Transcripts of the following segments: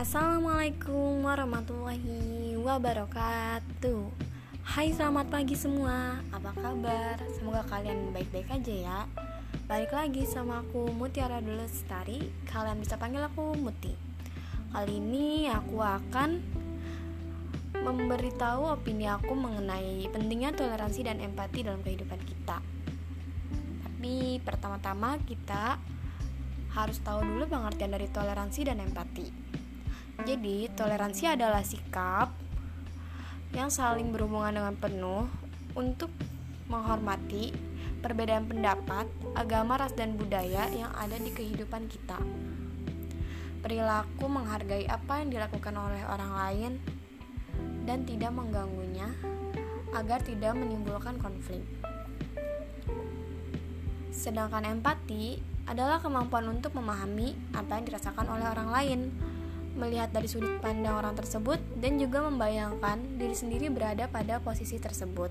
Assalamualaikum warahmatullahi wabarakatuh. Hai selamat pagi semua. Apa kabar? Semoga kalian baik-baik aja ya. Balik lagi sama aku Mutiara Dulu Lestari Kalian bisa panggil aku Muti. Kali ini aku akan Memberitahu opini aku mengenai pentingnya toleransi dan empati dalam kehidupan kita. Tapi pertama-tama kita harus tahu dulu pengertian dari toleransi dan empati. Jadi, toleransi adalah sikap yang saling berhubungan dengan penuh untuk menghormati perbedaan pendapat, agama, ras, dan budaya yang ada di kehidupan kita. Perilaku menghargai apa yang dilakukan oleh orang lain dan tidak mengganggunya agar tidak menimbulkan konflik. Sedangkan empati adalah kemampuan untuk memahami apa yang dirasakan oleh orang lain, melihat dari sudut pandang orang tersebut, dan juga membayangkan diri sendiri berada pada posisi tersebut.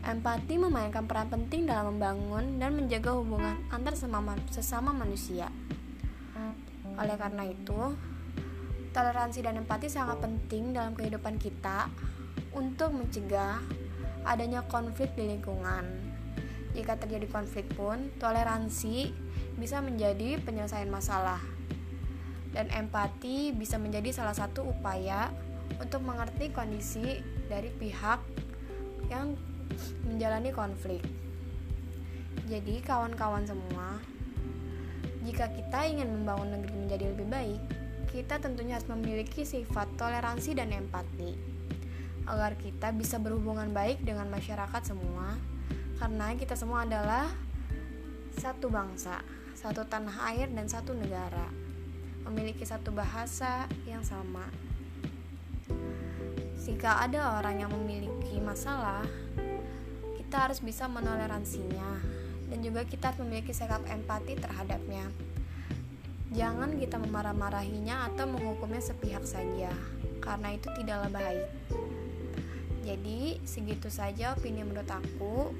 Empati memainkan peran penting dalam membangun dan menjaga hubungan antar sesama manusia. Oleh karena itu, toleransi dan empati sangat penting dalam kehidupan kita untuk mencegah adanya konflik di lingkungan. Jika terjadi konflik pun, toleransi bisa menjadi penyelesaian masalah. Dan empati bisa menjadi salah satu upaya untuk mengerti kondisi dari pihak yang menjalani konflik. Jadi, kawan-kawan semua, jika kita ingin membangun negeri menjadi lebih baik, kita tentunya harus memiliki sifat toleransi dan empati agar kita bisa berhubungan baik dengan masyarakat semua karena kita semua adalah satu bangsa, satu tanah air, dan satu negara, memiliki satu bahasa yang sama. Jika ada orang yang memiliki masalah, kita harus bisa menoleransinya, dan juga kita harus memiliki sikap empati terhadapnya. Jangan kita memarah-marahinya atau menghukumnya sepihak saja, karena itu tidaklah baik. Jadi, segitu saja opini menurut aku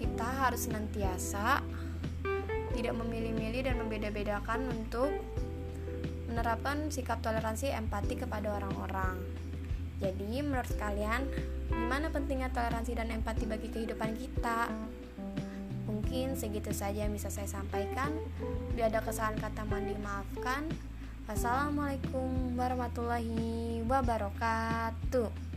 kita harus senantiasa tidak dan membeda-bedakan untuk menerapkan sikap toleransi empati kepada orang-orang. Jadi, menurut kalian, gimana pentingnya toleransi dan empati bagi kehidupan kita? Mungkin segitu saja yang bisa saya sampaikan. Bila ada kesalahan kata mohon dimaafkan. Wassalamualaikum warahmatullahi wabarakatuh.